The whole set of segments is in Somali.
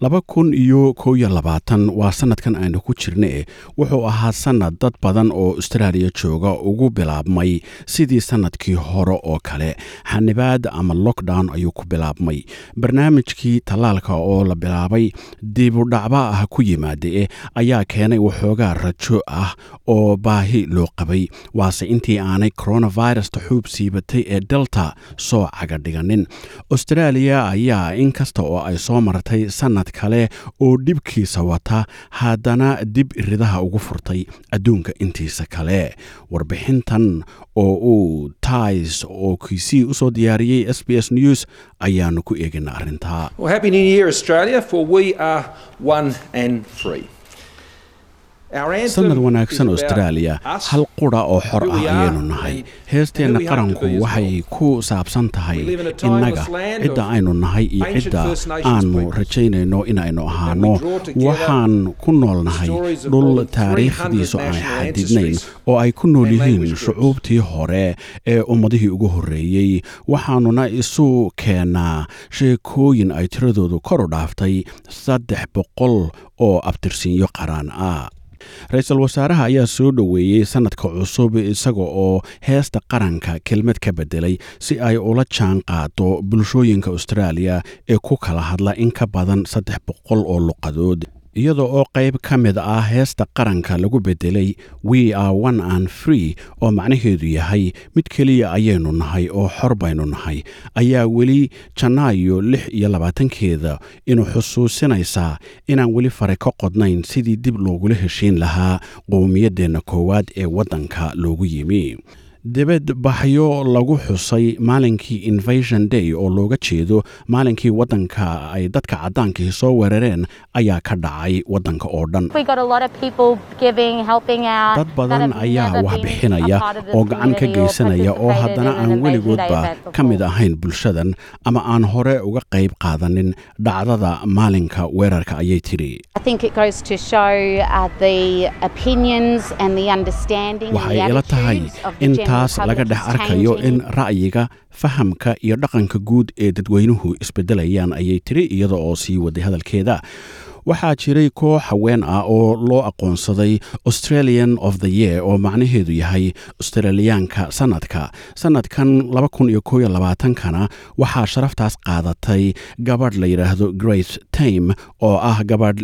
laba kun iyo kow iyo labaatan waa sannadkan aynu ku jirne wuxuu ahaa sannad dad badan oo austraaliya jooga ugu bilaabmay sidii sannadkii hore oo kale. Xanibaad ama lockdown ayuu ku bilaabmay. Barnaamijkii tallaalka oo la bilaabay dibudhacba ah ku yimaade ayaa keenay waxoogaa rajo ah oo baahi loo qabay. Waase intii aanay coronavirusta xuub siibatay ee delta soo cagadhiganin austraaliya ayaa inkasta oo ay soo martay sannad kale oo dhibkiisa wata haddana dib ridaha ugu furtay adduunka intiisa kale. Warbixintan oo uu tais oo kiisii u soo diyaariyey s b s news ayaanu ku eegina arrintaa Sannad wanaagsan us, hal qura oo xor ah ayaynu nahay. heesteenna qaranku waxay ku saabsan tahay in innaga cidda aynu nahay iyo cidda aanu rajaynayno inaynu ahaano. draw together waxaan ku nool nahay dhul taariikhdiisu 300 aan xadidnayn oo ay ku nool yihiin shucuubtii hore ee ummadihii ugu horreeyey. Waxaanuna isu keenaa sheekooyin ay tiradoodu kor u dhaaftay saddex boqol oo abtirsiinyo qaraan. Ah ra'iisul wasaaraha ayaa soo dhoweeyey sannadka cusub isaga oo heesta qaranka kelmad ka beddelay si ay ula jaan qaado bulshooyinka austraaliya ee ku kala hadla in ka badan saddex boqol oo luqadood iyada oo qayb ka mid ah heesta qaranka lagu beddelay we are one and free oo macnaheedu yahay mid keliya ayaynu nahay oo xor baynu nahay. Ayaa weli janaayo lix iyo labaatankeeda inuu xusuusinaysaa inaan weli fare ka qodnayn sidii dib loogula heshiin lahaa qowmiyaddeenna koowaad ee waddanka loogu yimi dibad baxyo lagu xusay maalinkii invasion day oo looga jeedo maalinkii waddanka ay dadka caddaankii soo weerareen ayaa ka dhacay waddanka oo dhan. Dad badan ayaa wax bixinaya oo gacan ka geysanaya oo haddana aan weligoodba ka mid ahayn bulshadan ama aan hore uga qayb qaadanin dhacdada maalinka weerarka ayay tidhi. Uh, waxay ila tahay taas laga dhex arkayo in ra'yiga fahamka iyo dhaqanka guud ee dadweynuhu isbeddelayaan ayay tiri iyada oo sii waday hadalkeeda. Waxaa jiray koox haween ah oo loo aqoonsaday australian of the year oo macnaheedu yahay australiyaanka sannadka. Sannadkan kana waxaa sharaftaas qaadatay gabadh la yidhaahdo grace tame oo ah gabadh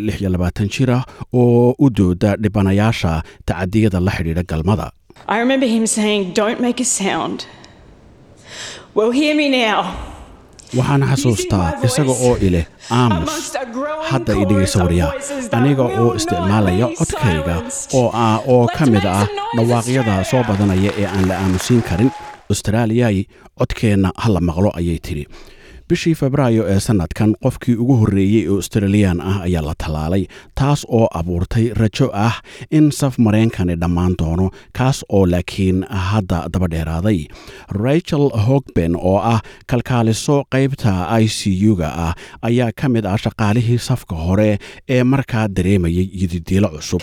jir ah oo u dooda dhibanayaasha tacadiyada la xidhiidha galmada I remember him saying, Don't make a sound. Well, hear me now. waxaan xasuustaa isaga oo ileh aamus hadda i dhegaysa waryaa aniga oo isticmaalaya codkayga oo ah oo ka mid ah dhawaaqyada soo badanaya ee aan la aamusiin karin austraaliyay codkeenna ha la maqlo ayay tidhi bishii febraayo ee sannadkan qofkii ugu horreeyey oo australiyaan ah ayaa la tallaalay taas oo abuurtay rajo ah in saf maraynkani dhammaan doono kaas oo laakiin hadda daba dheeraaday rachel hogben oo ah kalkaaliso qaybta i c u-ga ah ayaa ka mid ah shaqaalihii safka hore ee markaa dareemayay yididiilo cusub.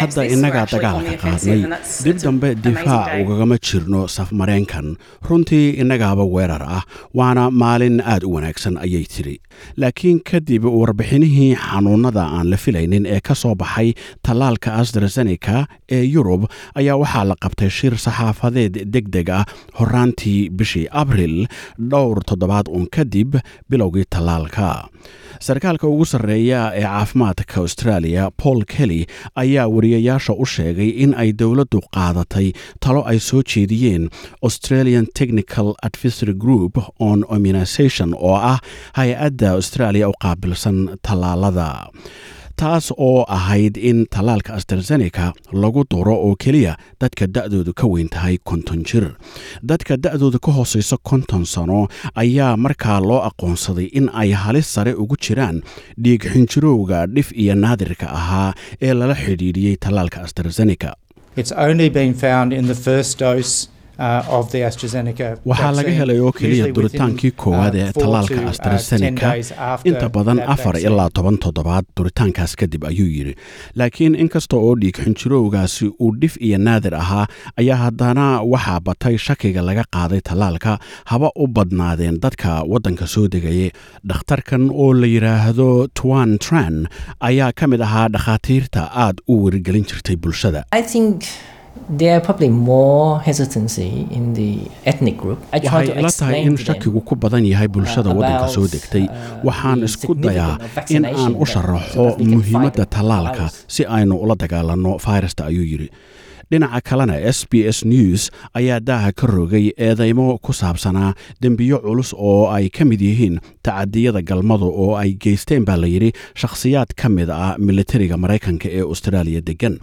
Hadda innagaa dagaalka qaadnay. dib dambe difaac ugagama jirno safmareenkan runtii innagaaba weerar ah waana maalin aad u wanaagsan ayay tiri laakiin kadib warbixinihii xanuunada aan la filaynin ee ka soo baxay tallaalka astrazeneca ee yurub ayaa waxaa la qabtay shir saxaafadeed deg deg ah. Horaantii bishii abril dhowr toddobaad uun kadib bilowgii tallaalka. Sarkaalka ugu sarreeya ee caafimaadka australia paul kelly ayaa wariyayaasha u sheegay in ay dowladdu qaadatay talo ay soo jeediyeen australian technical advisory group on immunization oo ah hay'adda australia u qaabilsan tallaalada. Taas oo ahayd in tallaalka astrazeneca lagu duro oo keliya dadka da'doodu ka weyn tahay konton jir. Dadka da'dooda ka hooseysa konton sano ayaa markaa loo aqoonsaday in ay halis sare ugu jiraan dhiig xinjirowga dhif iyo naadirka ahaa ee lala xidhiidhiyey tallaalka astrazeneca Uh, of the AstraZeneca waxaa laga helay oo keliya duritaankii koowaad ee uh, tallaalka uh, 10 astrazeneca inta badan afar ilaa toban toddobaad duritaankaas kadib ayuu yidhi. Laakiin inkasta oo dhiig xinjirowgaasi uu dhif iyo naadir ahaa ayaa haddana waxaa batay shakiga laga qaaday tallaalka haba u badnaadeen dadka waddanka soo degaya dhakhtarkan oo la yidhaahdo twan tran ayaa ka mid ahaa dhakhaatiirta aad u werigelin jirtay bulshada there are probably more hesitancy in the ethnic group. Waxay to ila tahay explain in shakigu ku badan yahay bulshada waddanka soo degtay uh, waxaan isku dayaa in aan u sharaxo muhiimadda tallaalka si aynu ula dagaalanno fayrasta ayuu yidhi dhinaca kalena s b s news ayaa daaha ka rogay eedeymo ku saabsanaa dembiyo culus oo ay ka mid yihiin tacadiyada galmadu oo ay geysteen baa la yidhi shakhsiyaad ka mid ah militariga maraykanka ee austraaliya degan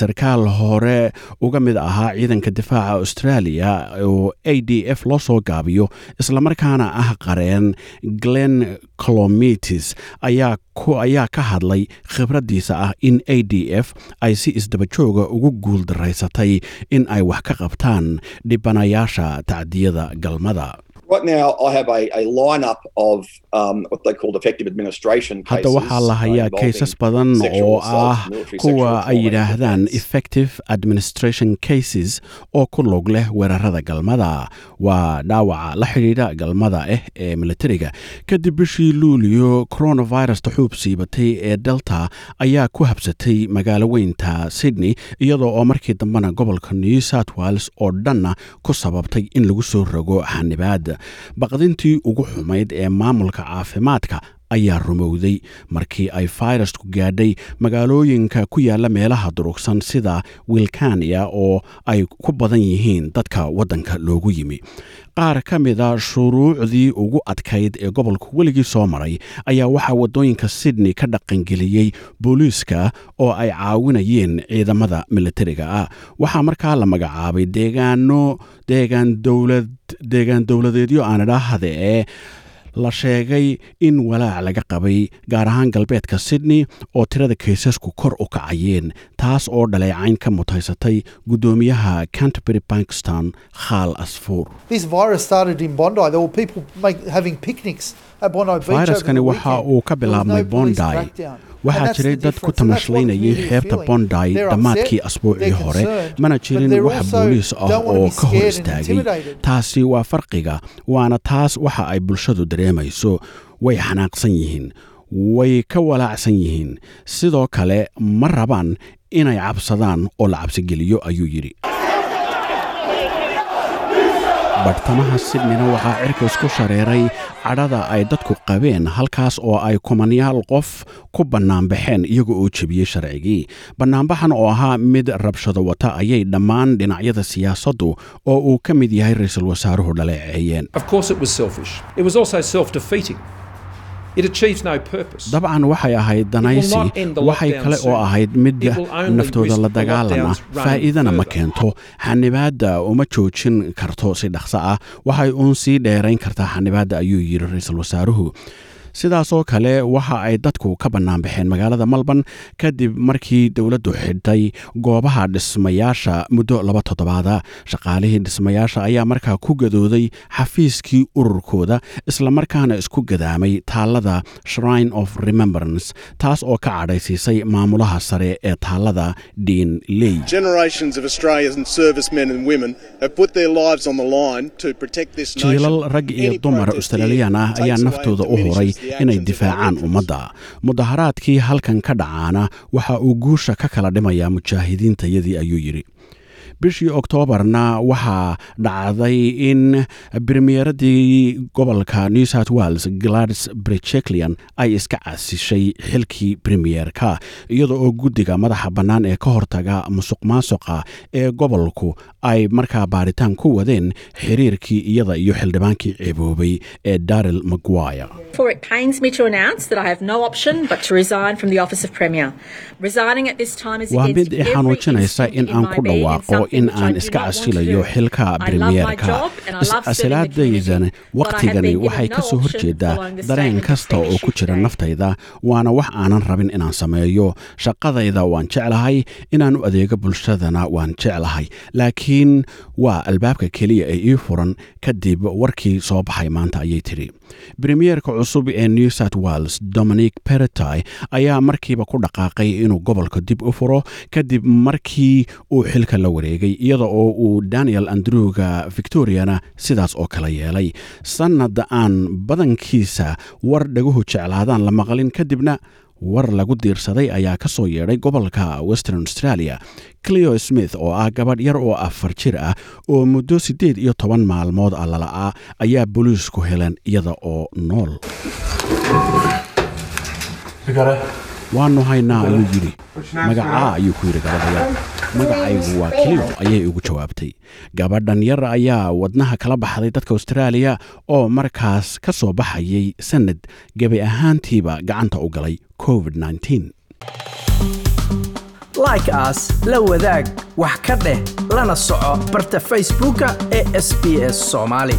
sarkaal hore uga mid ahaa ciidanka difaaca australia oo a d f loo soo gaabiyo islamarkaana ah qareen glen colomitis ayaa ku ayaa ka hadlay khibraddiisa ah in a d f ay si isdabajooga ugu guuldaraysatay in ay wax ka qabtaan dhibanayaasha tacdiyada galmada Right now, I have a, a lineup of um, what they call effective administration cases. hadda waxaa la hayaa kaysas badan oo ah kuwa ay yidhaahdaan effective administration cases oo ku log leh weerarada galmada. Waa dhaawaca la xidhiidha galmada ah ee militariga kadib bishii luulio coronavirus xuub siibatay ee delta ayaa ku habsatay magaalo weynta sydney iyadoo oo markii dambena gobolka new south wales oo dhanna ku sababtay in lagu soo rogo xanibaad baqdintii ugu xumayd ee maamulka caafimaadka ayaa rumowday. Markii ay fayrasku gaadhay magaalooyinka ku yaalla meelaha durugsan sida wilkania oo ay ku badan yihiin dadka waddanka loogu yimi. Qaar ka mida shuruucdii ugu adkayd ee gobolku weligii soo maray ayaa waxaa waddooyinka sydney ka dhaqangeliyey booliiska oo ay caawinayeen ciidamada militariga ah. Waxaa markaa la magacaabay deegaano deegaan dowlad deegaan dowladeedyo aan idhaahde ee la sheegay in walaac laga qabay gaar ahaan galbeedka sydney oo tirada kaysasku kor u kacayeen taas oo dhaleecayn ka mutaysatay guddoomiyaha canterbury bankstown khaal asfuur This virus started in Bondi. There were people make, having picnics at Bondi Beach. over fayraskani the waxa uu ka bilaabmay. And waxaa jiray dad ku tamashlaynayay xeebta They're dhammaadkii asbuucii hore mana jirin wax booliis ah oo ka hor istaagay taasi waa farqiga. Waana taas waxa ay bulshadu dareemayso way xanaaqsan yihiin way ka walaacsan yihiin sidoo kale ma rabaan inay cabsadaan oo la cabsigeliyo ayuu yidhi bartamaha sydneyna waxaa cirka isku shareeray cadhada ay dadku qabeen halkaas oo ay kumanyaal qof ku bannaanbaxeen iyaga oo jebiyey sharcigii. Bannaanbaxan oo ahaa mid rabshado wata ayay dhammaan dhinacyada siyaasaddu oo uu ka mid yahay ra'iisul wasaaruhu dhaleeceeyeen dabcan waxay ahayd danaysi waxay kale oo ahayd mid naftooda la dagaalama faa'iidana ma keento. Xanibaadda uma joojin karto si dhaqso ah. Waxay uun sii dheerayn kartaa xanibaadda ayuu yidhi ra'iisul wasaaruhu sidaasoo kale waxa ay dadku ka bannaanbaxeen magaalada malban kadib markii dowladdu xidhay goobaha dhismayaasha muddo laba toddobaada shaqaalihii dhismayaasha ayaa markaa ku gadooday xafiiskii ururkooda islamarkaana isku gadaamay taallada shrine of remembrance taas oo ka cadhaysiisay maamulaha sare ee taallada dean ley jiilal rag iyo dumar protest australiyaan ah ayaa naftooda u the inay difaacaan ummadda. Mudaharaadkii halkan ka dhacaana waxa uu guusha ka kala dhimayaa mujaahidiintayadii ayuu yidhi. Bishii oktoobarna waxaa dhacday in bremieradii gobolka new south wales gladys brecheklian ay iska casishay xilkii premierka iyada oo guddiga madaxa bannaan ee ka hortaga musuq maasuqa ee gobolku ay markaa baaritaan ku wadeen xiriirkii iyada iyo xildhibaankii ceeboobay ee darrell maguire. Waa mid i xanuujinaysa in aan ku dhawaaqo in aan iska casilayo xilka the is-casilaadaydan wakhtigani waxay ka soo horjeedaa dareen kasta oo ku jira naftayda waana wax aanan rabin inaan sameeyo. Shaqadayda waan jeclahay inaan u adeego bulshadana waan jeclahay. Laakiin laakiin waa albaabka keliya ee ii furan kadib warkii soo baxay maanta ayay tidhi. Premiyeerka cusub ee new south wales dominic peretai ayaa markiiba ku dhaqaaqay inuu gobolka dib u furo kadib markii uu xilka la wareegay iyada oo uu daniel andrewga victoriana sidaas oo kale yeelay sannad aan badankiisa war dhaguhu jeclaadaan la maqlin kadibna war lagu diirsaday ayaa ka soo yeedhay gobolka western australia. Cleo smith oo ah gabadh yar oo afar jir ah oo muddo siddeed iyo toban maalmood ah lala'aa ayaa booliisku heleen iyada oo nool waanu haynaa ayuu yidhi magacaa ayuu ku yidhi gabadha yar magacaygu waa cleo ayay ugu jawaabtay. Gabadhan yar ayaa wadnaha kala baxday dadka austraaliya oo markaas ka soo baxayay sanad gebi ahaantiiba gacanta u galay covid like la wadaag wax ka dheh lana soco barta facebooka ee sb s soomaali